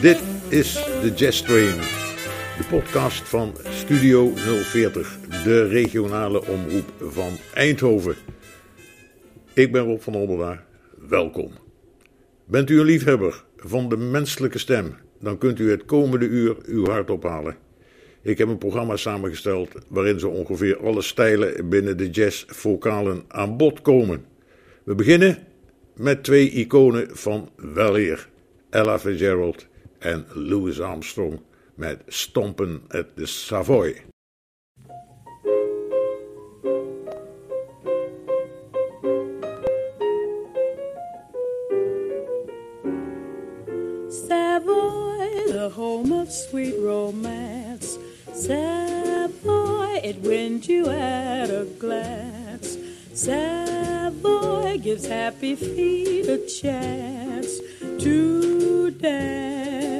Dit is de Jazz Train, de podcast van Studio 040, de regionale omroep van Eindhoven. Ik ben Rob van Ommelaar, welkom. Bent u een liefhebber van de menselijke stem, dan kunt u het komende uur uw hart ophalen. Ik heb een programma samengesteld waarin zo ongeveer alle stijlen binnen de jazz-vocalen aan bod komen. We beginnen met twee iconen van weleer, Ella Fitzgerald en Louis Armstrong met Stompin' at the Savoy. Savoy, the home of sweet romance. Savoy, it wins you at a glance. Savoy gives happy feet a chance to dance.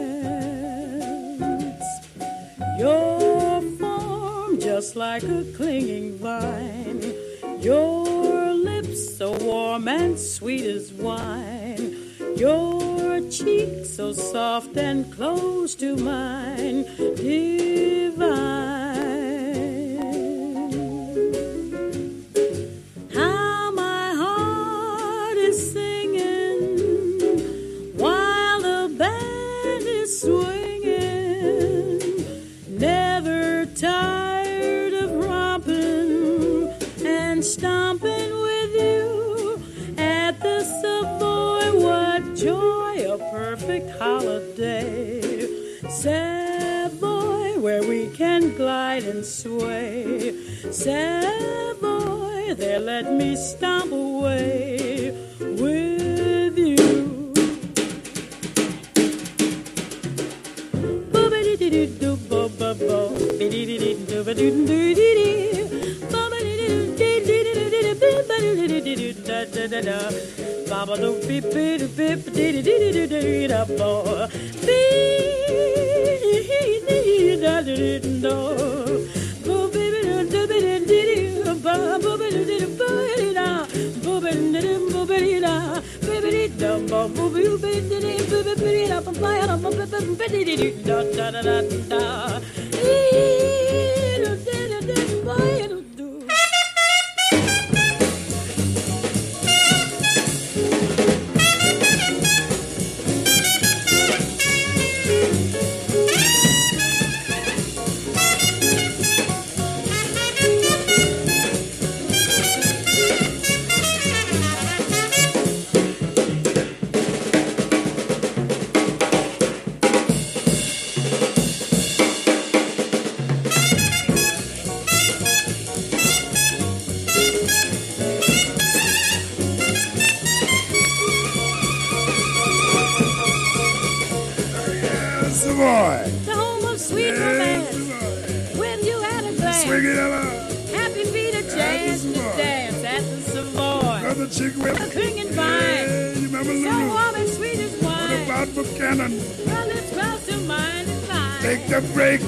Your form just like a clinging vine. Your lips so warm and sweet as wine. Your cheek so soft and close to mine. Divine. Savoy. The home of sweet romance. When you had a glance, Swing it up. happy feet a chance to dance at the Savoy. Another chick with A clinging vine, you remember so warm and sweet as wine. What about Buchanan? Her lips close to mine and mine. Take the break.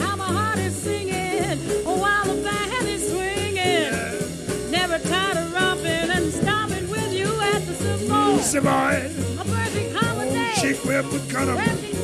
How my heart is singing oh, while the band is swinging. Never tired of romping and stomping with you at the Savoy. Savoy. A perfect holiday. Chick with Buchanan. Let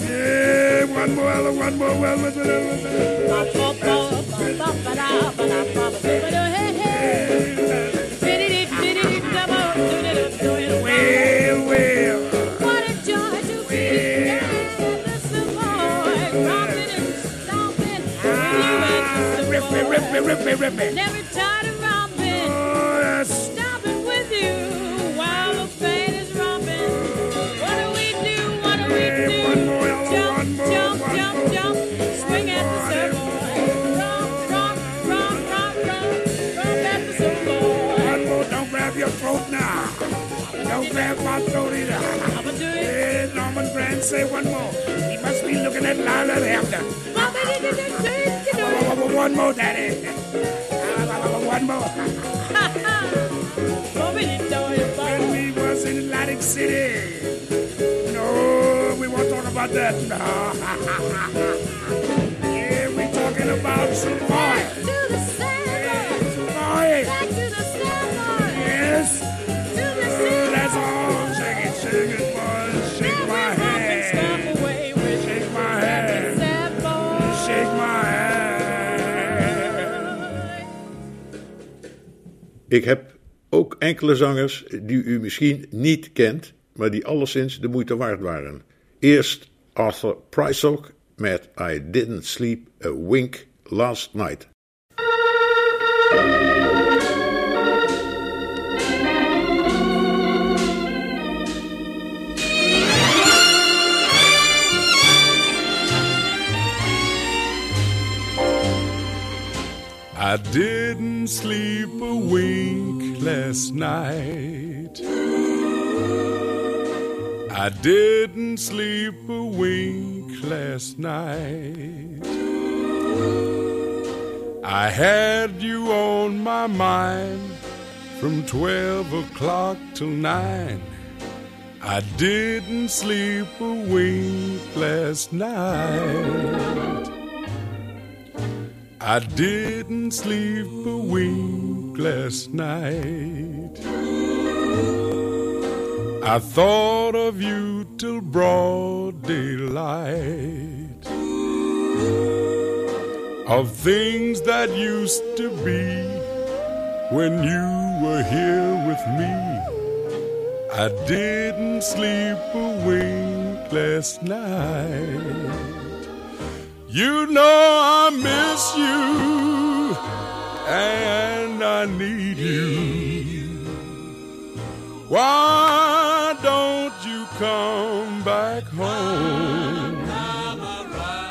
Yeah, one more, Ella, one more, well, well, well, well, me, rip me, rip me. Never tired of romping, Oh, yes. stomping with you while the band is romping. What do we do? What do we Hey, do? one more, Ella, Jump, one more, jump, one jump, more. jump. Swing at the Savoy. Romp, romp, romp, romp, romp, romp at the Savoy. throat now. Don't grab my throat either. I'ma do it. Hey, Norman Granz, say one more. He must be looking at Lila after. One more, Daddy. One more. When we was in Atlantic City. No, we won't talk about that. No. yeah, we talking about some boy. Ik heb ook enkele zangers die u misschien niet kent, maar die alleszins de moeite waard waren. Eerst Arthur Prysock met I Didn't Sleep a Wink Last Night. I didn't sleep a wink last night. I didn't sleep a wink last night. I had you on my mind from 12 o'clock till 9. I didn't sleep a wink last night. I didn't sleep a wink last night. I thought of you till broad daylight. Of things that used to be when you were here with me. I didn't sleep a wink last night. You know I miss you and I need you. Why don't you come back home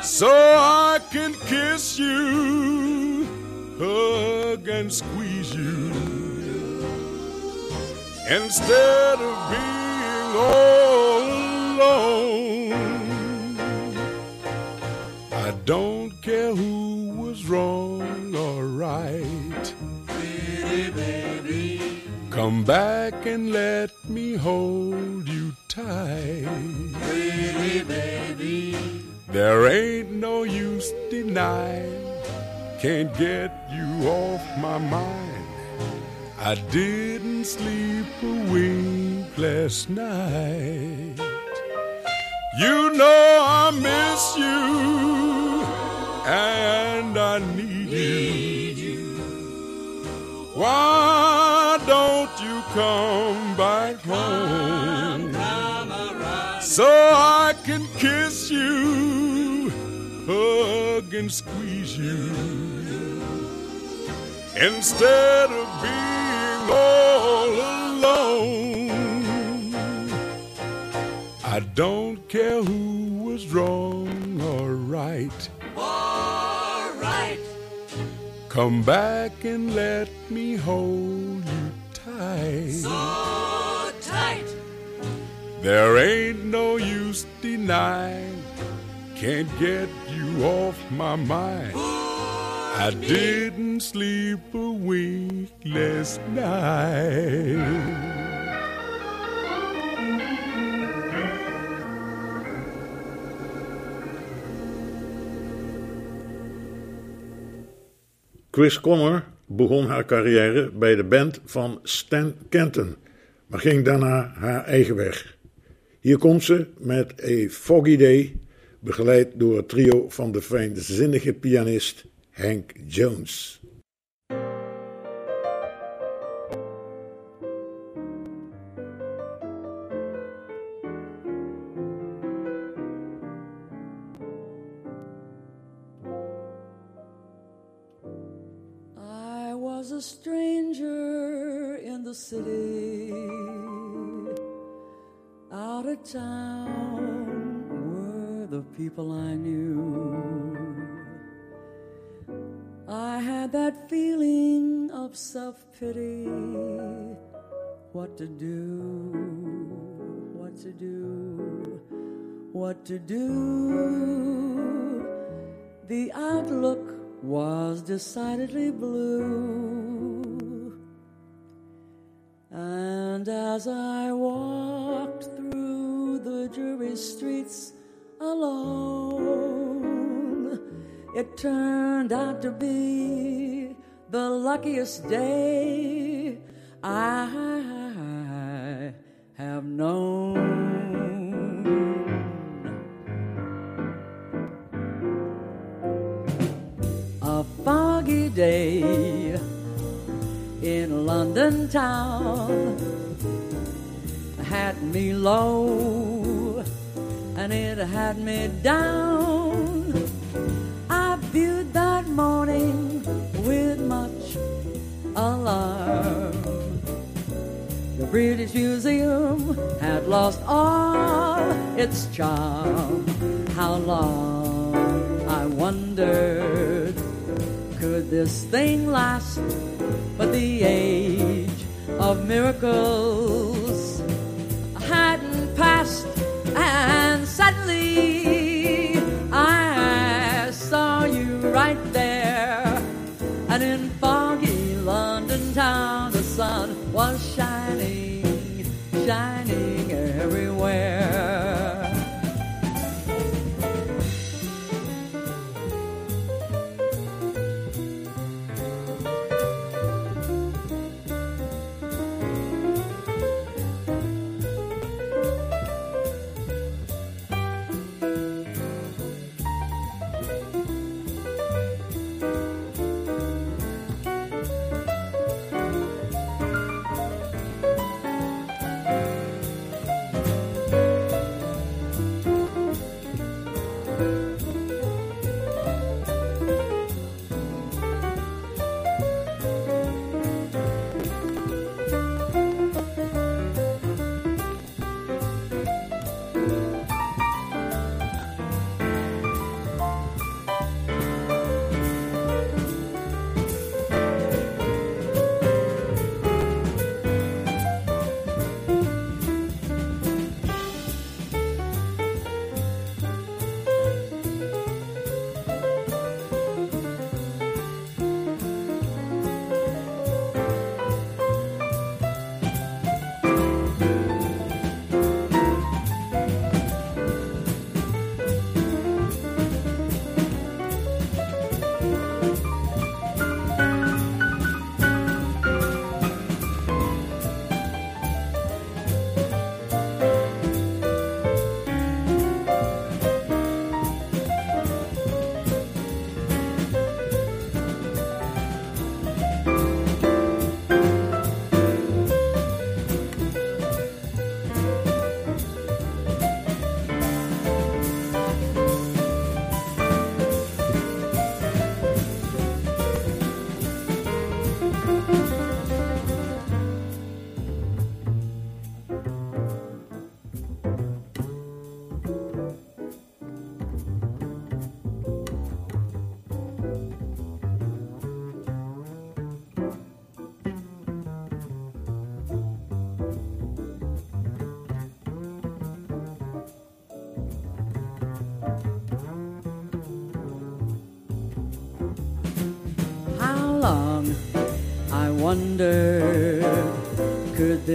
so I can kiss you, hug and squeeze you instead of being all alone? Don't care who was wrong or right. Come back and let me hold you tight. baby There ain't no use denying, can't get you off my mind. I didn't sleep a wink last night. You know I miss you and I need you. Why don't you come back home so I can kiss you, hug and squeeze you instead of being all alone? I don't care who was wrong or right. Come back and let me hold you tight. So tight. There ain't no use denying, can't get you off my mind. I didn't sleep a wink last night. Chris Connor begon haar carrière bij de band van Stan Kenton, maar ging daarna haar eigen weg. Hier komt ze met A Foggy Day, begeleid door het trio van de fijnzinnige pianist Hank Jones. In the city, out of town were the people I knew. I had that feeling of self pity What to do, what to do, what to do. The outlook was decidedly blue. And as I walked through the dreary streets alone, it turned out to be the luckiest day I have known. A foggy day London town had me low and it had me down. I viewed that morning with much alarm. The British Museum had lost all its charm. How long, I wondered, this thing last? But the age of miracles hadn't passed, and suddenly I saw you right there. And in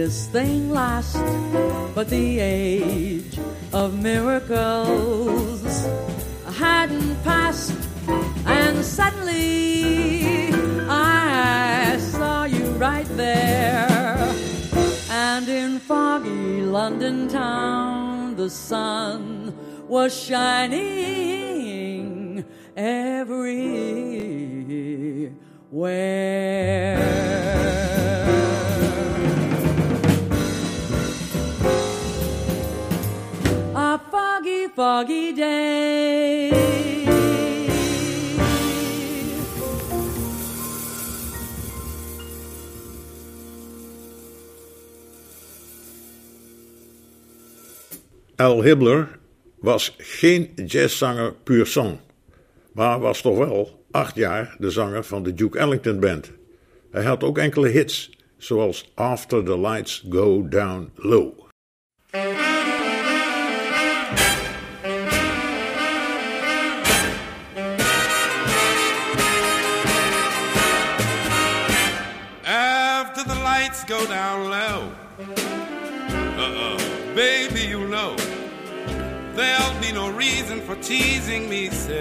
this thing last? But the age Al Hibbler was geen jazzzanger puur sang, maar was toch wel acht jaar de zanger van de Duke Ellington Band. Hij had ook enkele hits, zoals After the Lights Go Down Low. After the lights go down low, no reason for teasing me so.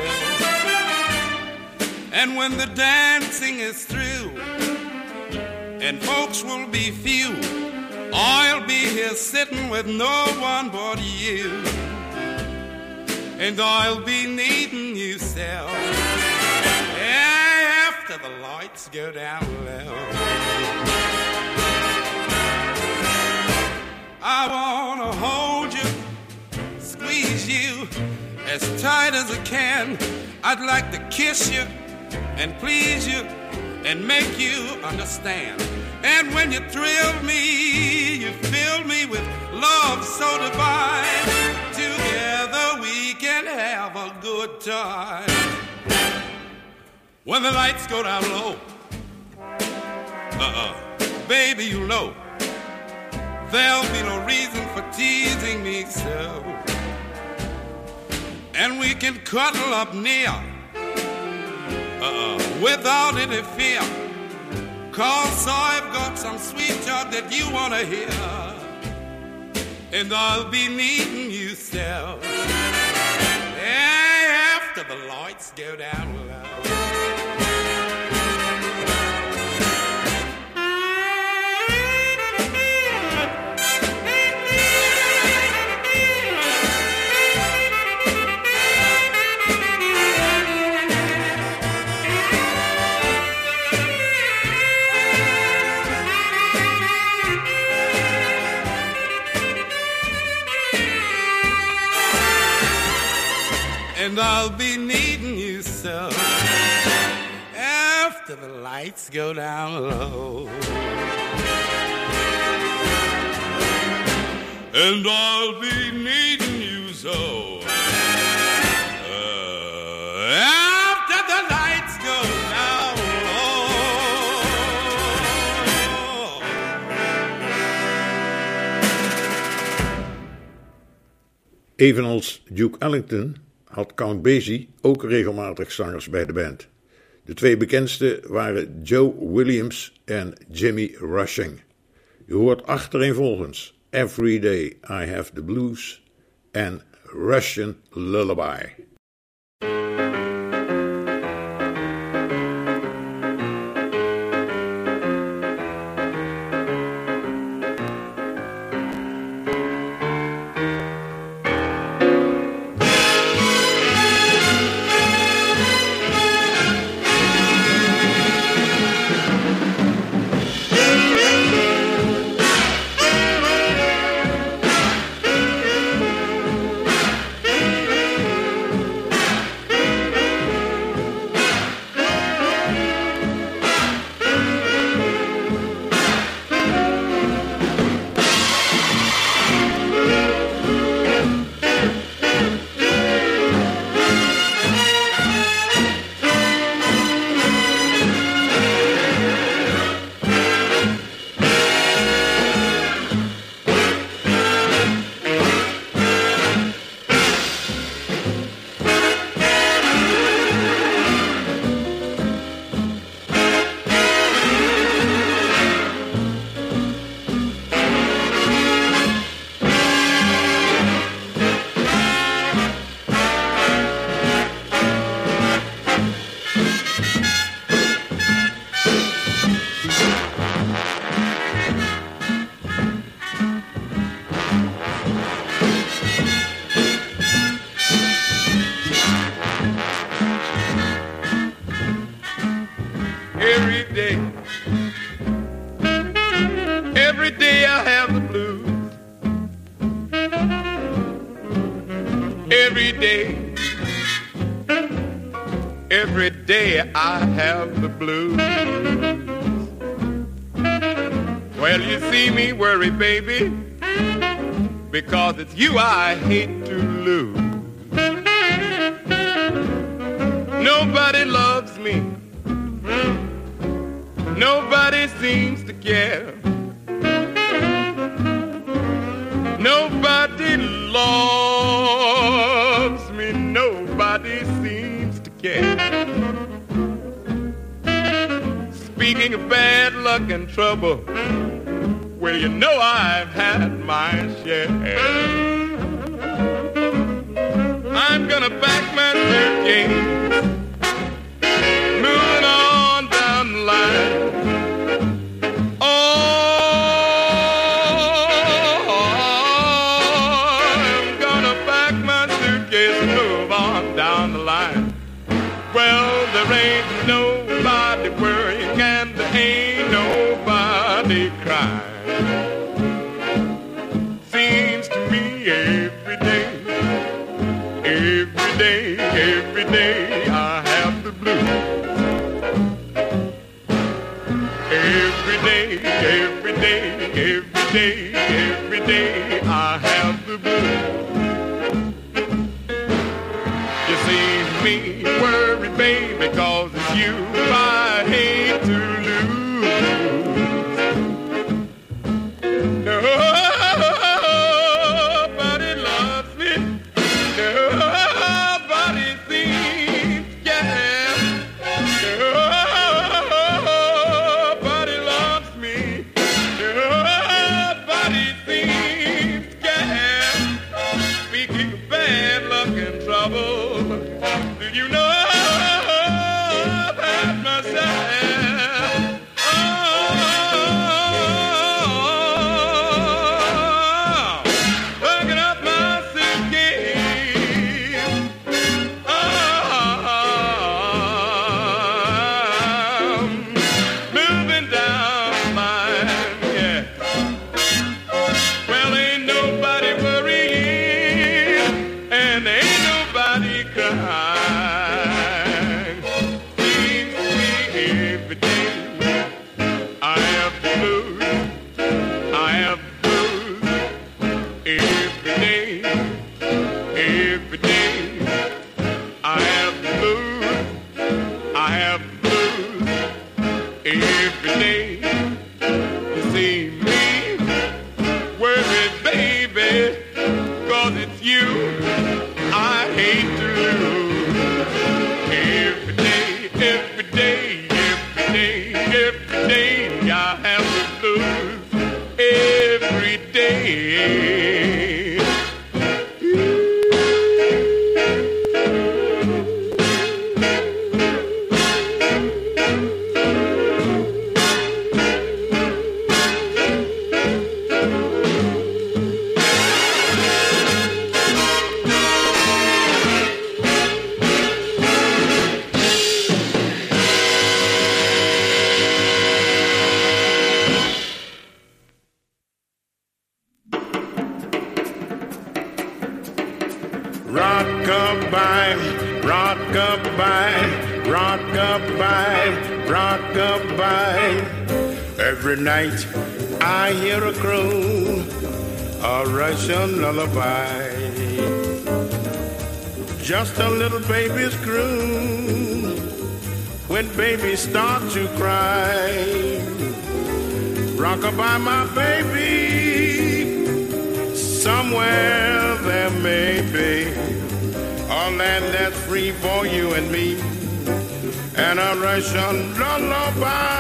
And when the dancing is through, and folks will be few, I'll be here sitting with no one but you, and I'll be needing you so. After the lights go down low. I wanna hold squeeze you as tight as I can. I'd like to kiss you and please you and make you understand. And when you thrill me, you fill me with love so divine. Together we can have a good time. When the lights go down low, uh-uh, baby, you know there'll be no reason for teasing me so. And we can cuddle up near, uh, without any fear. Cause I've got some sweet talk that you wanna hear. And I'll be needing you so. After the lights go down and I'll be needing you so after the lights go down low. And I'll be needing you so uh, after the lights go down low. Evenals Duke Ellington had Count Basie ook regelmatig zangers bij de band. De twee bekendste waren Joe Williams en Jimmy Rushing. U hoort achtereenvolgens Every Day I Have the Blues en Russian Lullaby. Well, you see me worry, baby, because it's you I hate to lose. Nobody loves me Nobody seems to care. Nobody loves me. Nobody seems to care. Speaking of bad luck and trouble, well, you know I've had my share. I'm gonna back my suitcase, moving on down the line. Every day, every day I have the blues. You see me worry, baby, cause night I hear a crow, a Russian lullaby. Just a little baby's croon when babies start to cry. Rockabye, my baby, somewhere there may be a land that's free for you and me, and a Russian lullaby.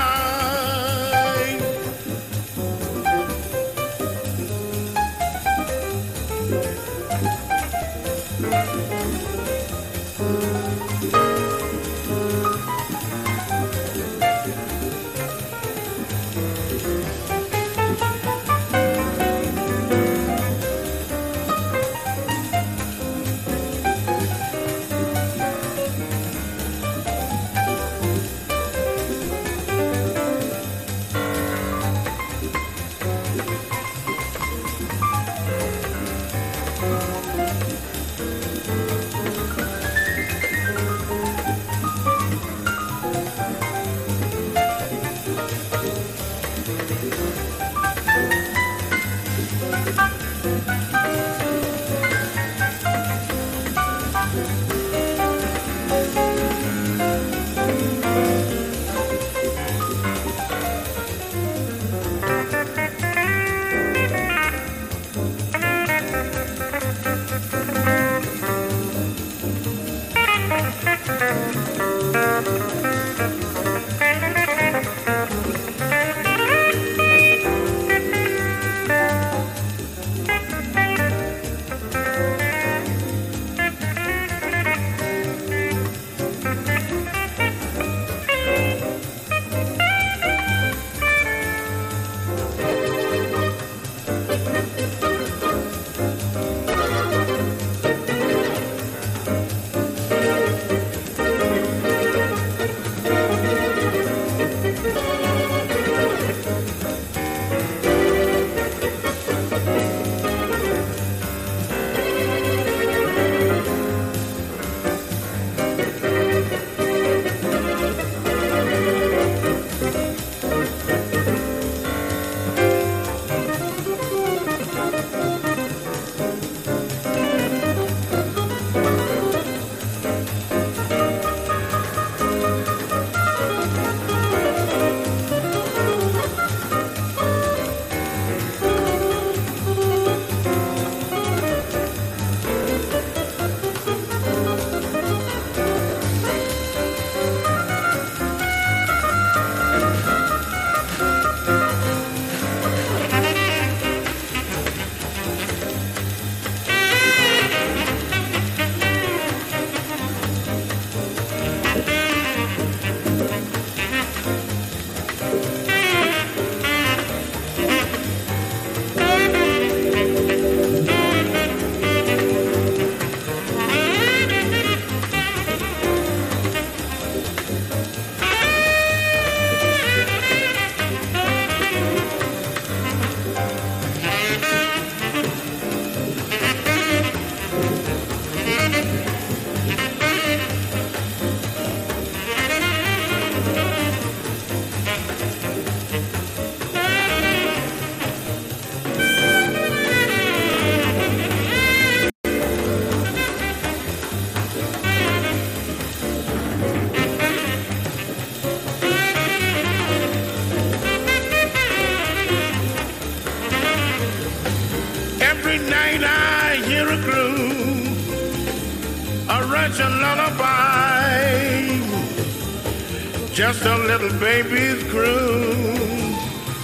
Just a little baby's croon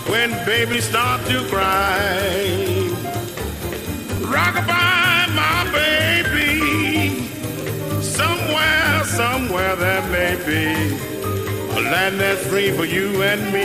when babies start to cry. Rockabye, my baby, somewhere, somewhere there may be a land that's free for you and me.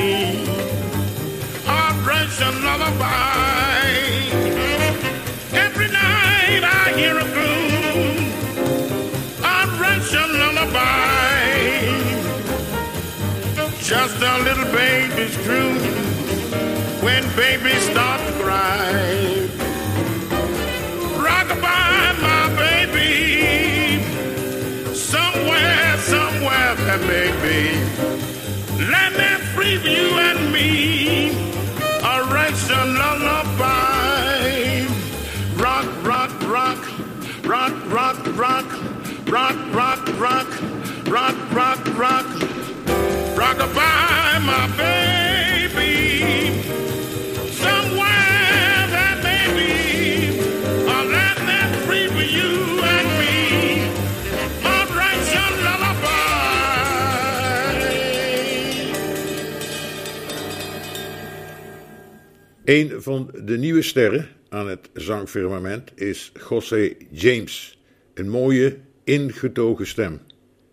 Een van de nieuwe sterren aan het zangfirmament is José James. Een mooie, ingetogen stem.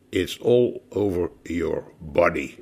It's all over your body.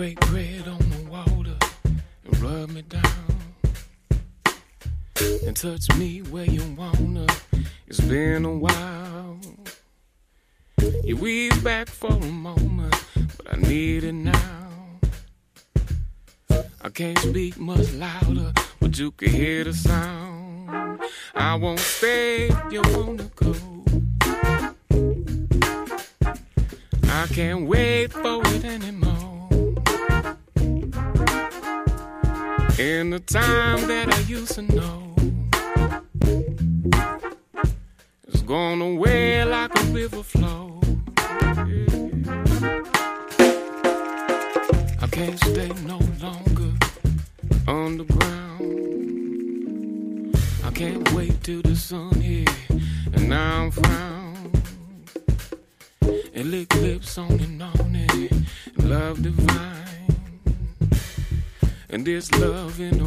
Break bread on the water and rub me down. And touch me where you wanna. It's been a while. You weave back for a moment, but I need it now. I can't speak much louder, but you can hear the sound. I won't stay if you wanna go. I can't wait for it anymore. In the time that I used to know, it's gone away like a river this loving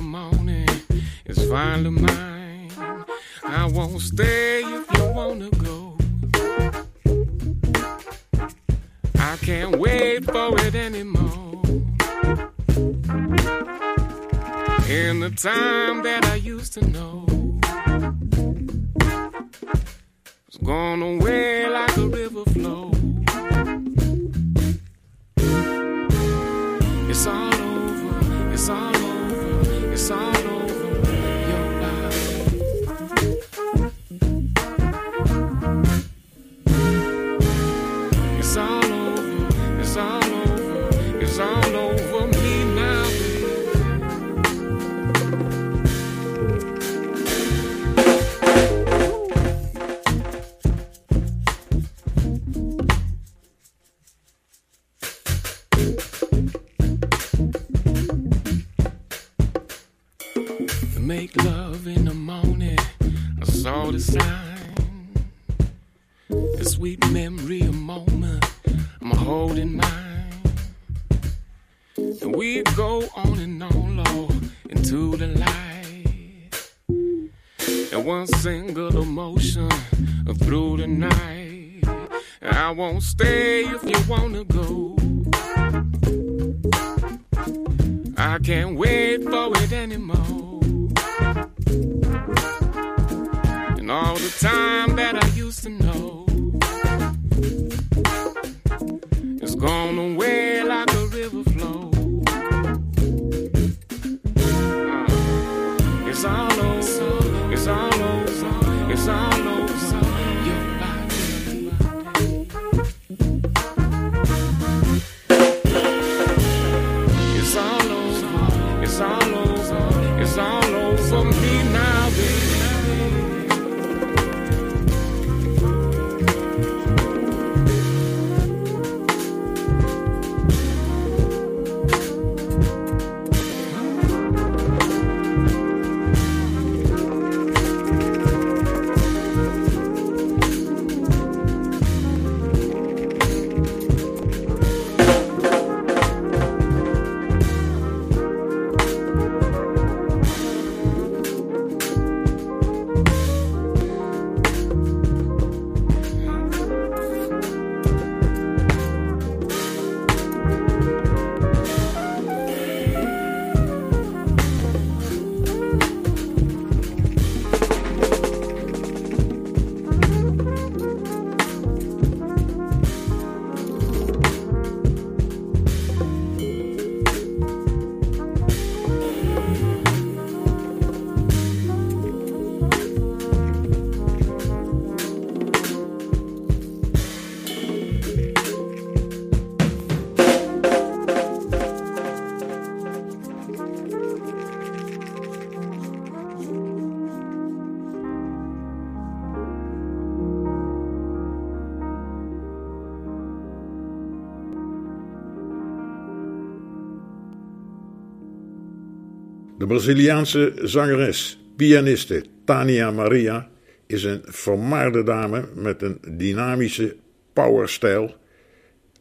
De Braziliaanse zangeres, pianiste Tania Maria is een vermaarde dame met een dynamische powerstijl.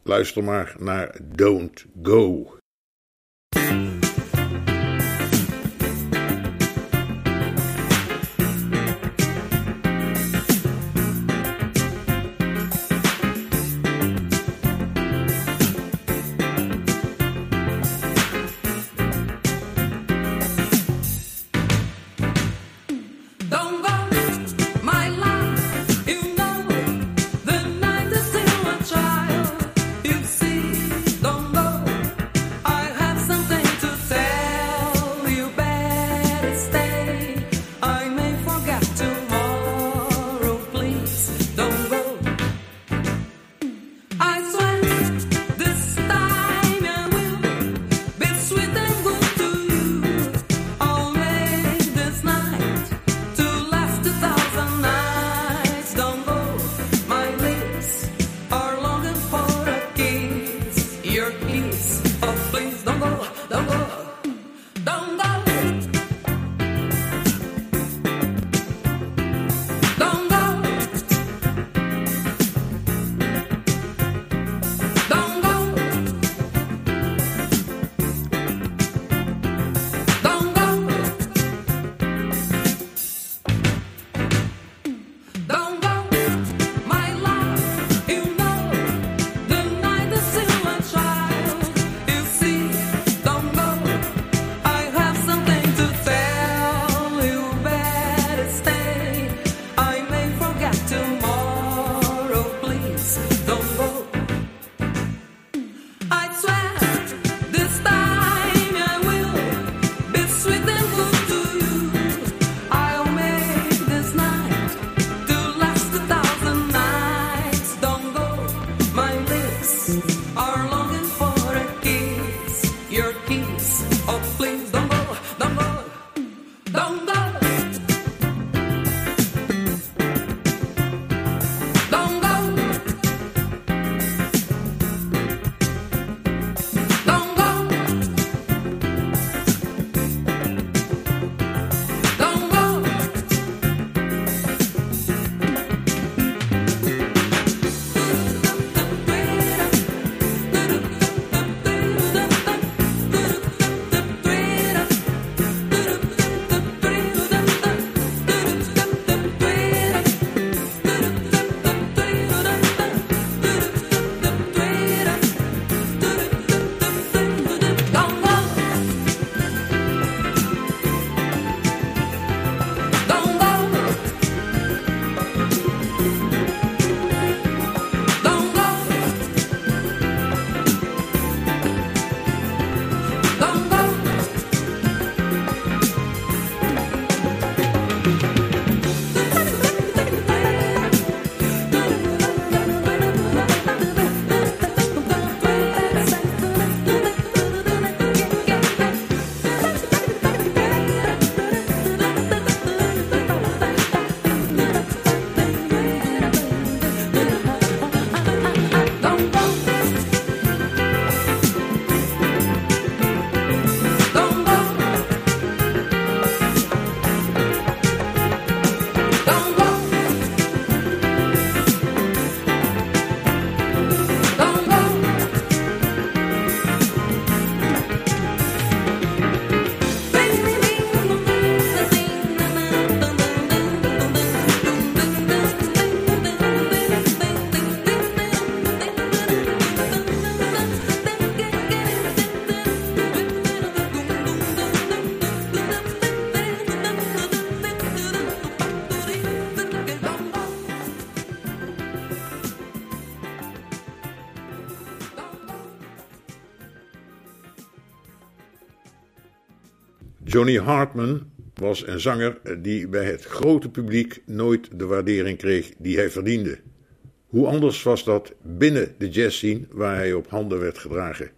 Luister maar naar Don't Go. Johnny Hartman was een zanger die bij het grote publiek nooit de waardering kreeg die hij verdiende. Hoe anders was dat binnen de jazzscene waar hij op handen werd gedragen.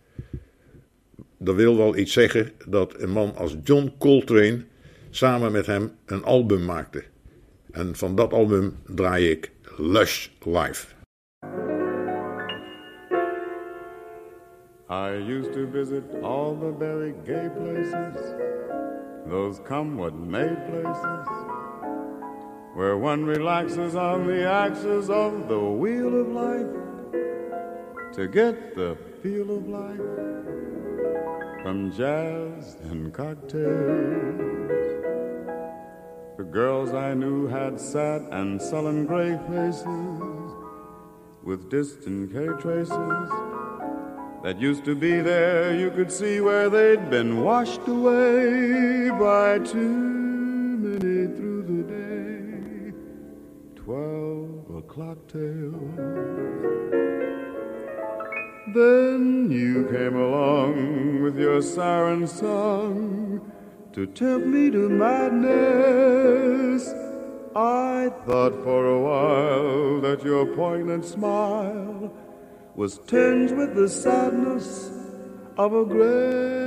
Dat wil wel iets zeggen dat een man als John Coltrane samen met hem een album maakte. En van dat album draai ik Lush Life. I used to visit all the very gay places, those come what may places, where one relaxes on the axis of the wheel of life to get the feel of life from jazz and cocktails. The girls I knew had sad and sullen gray faces with distant K traces that used to be there. You could see where they'd been washed away by too many through the day. Twelve o'clock tales. Then you came along with your siren song to tempt me to madness. I thought for a while that your poignant smile was tinged with the sadness of a great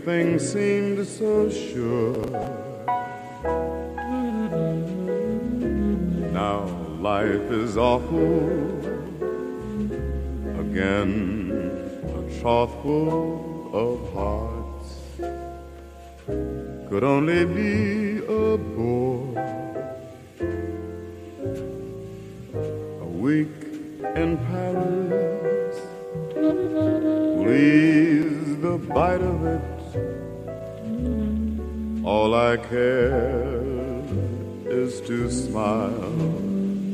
everything seemed so sure. Now life is awful again, a trough full of hearts could only be a bore. A week in Paris please the bite of it. I care is to smile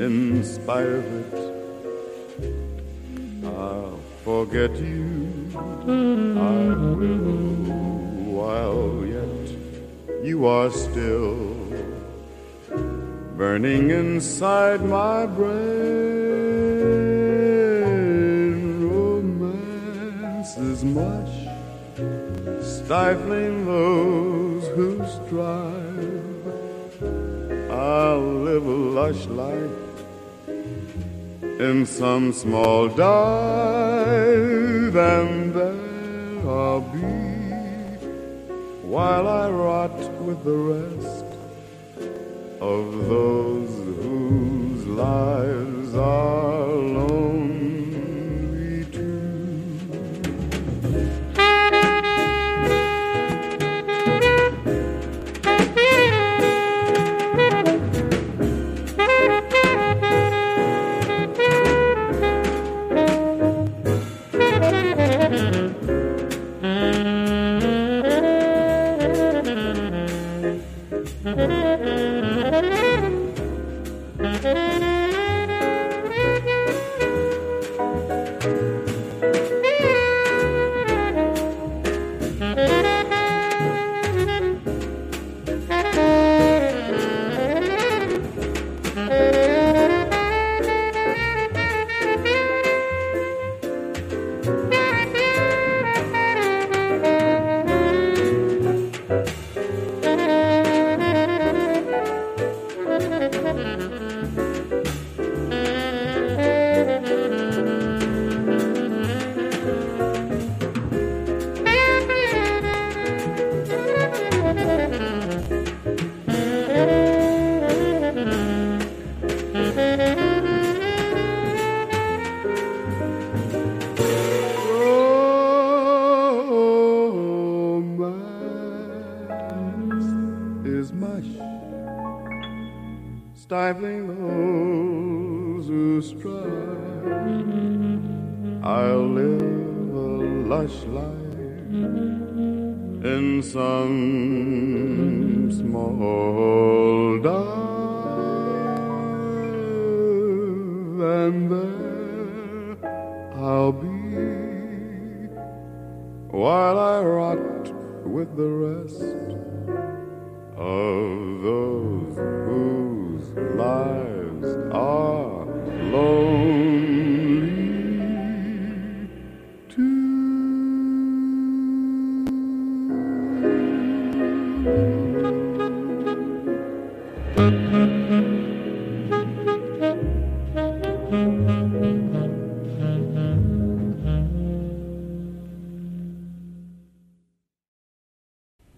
in spite of it. I'll forget you, I will, while yet you are still burning inside my brain. Romance is much stifling those strive. I'll live a lush life in some small dive, and there I'll be while I rot with the rest of those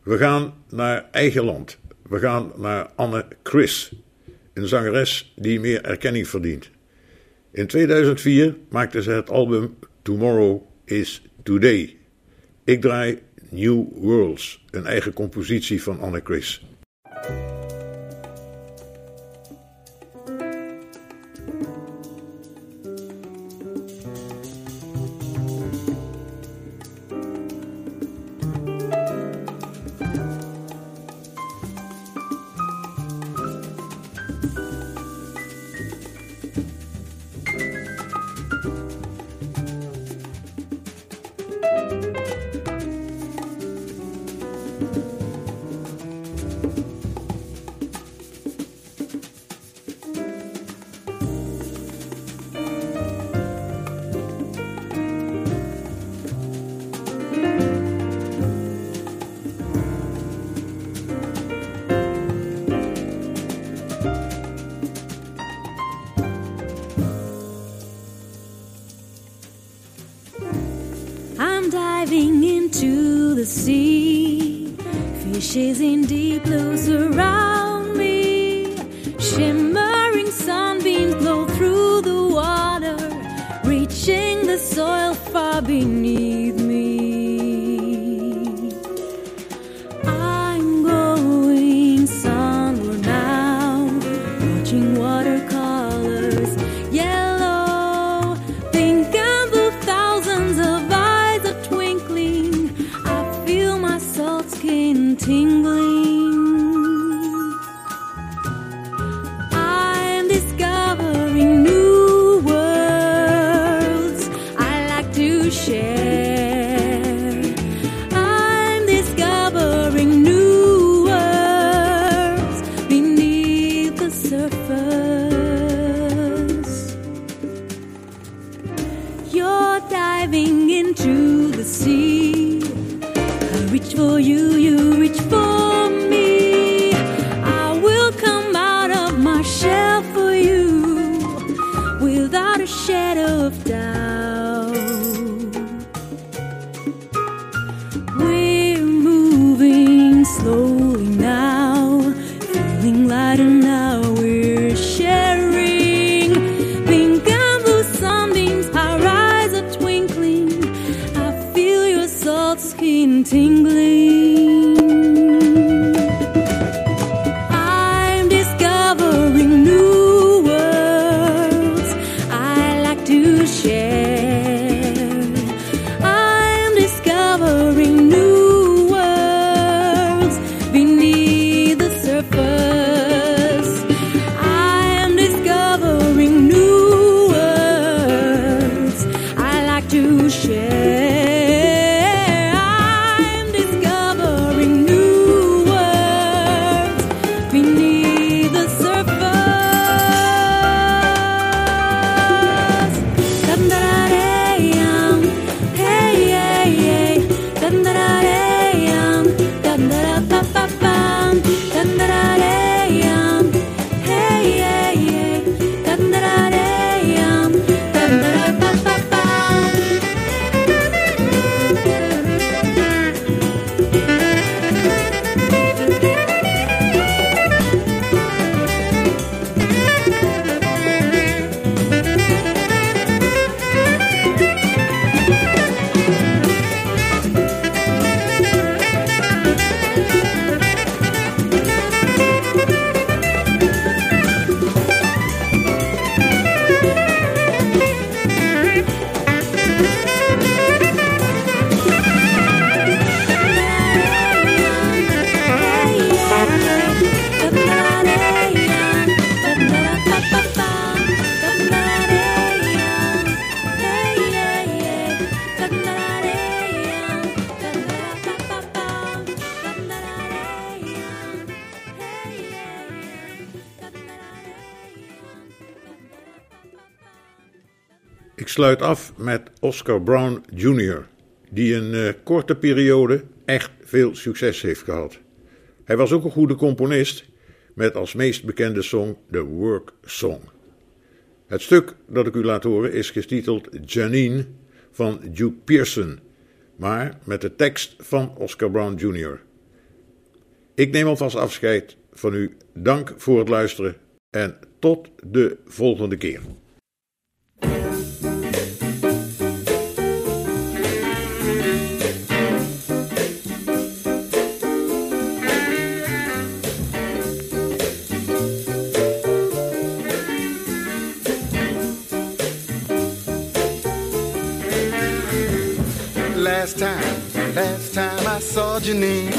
We gaan naar eigen land. We gaan naar Anne Chris, een zangeres die meer erkenning verdient. In 2004 maakte ze het album Tomorrow is Today. Ik draai New Worlds, een eigen compositie van Anne Chris. Sluit af met Oscar Brown Jr., die een uh, korte periode echt veel succes heeft gehad. Hij was ook een goede componist, met als meest bekende song The Work Song. Het stuk dat ik u laat horen is getiteld Janine van Duke Pearson, maar met de tekst van Oscar Brown Jr. Ik neem alvast afscheid van u. Dank voor het luisteren en tot de volgende keer. I saw Jeannine,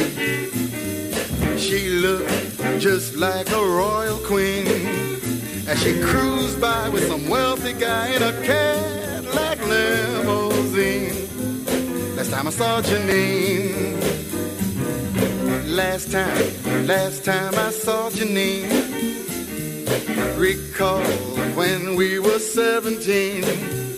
she looked just like a royal queen. As she cruised by with some wealthy guy in a Cadillac limousine. Last time I saw Jeannine. Last time, last time I saw Jeannine. Recall when we were 17.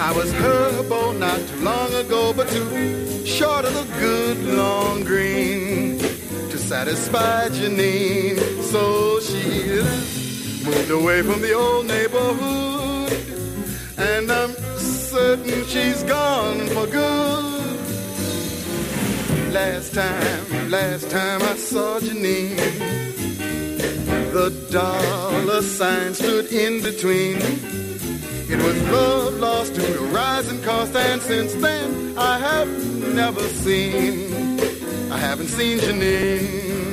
I was her beau not too long ago, but too short of a good long green to satisfy Jeannine. So she moved away from the old neighborhood, and I'm certain she's gone for good. Last time, last time I saw Jeannine, the dollar sign stood in between. It was love lost to the rising cost, and since then I have never seen, I haven't seen Jeannine.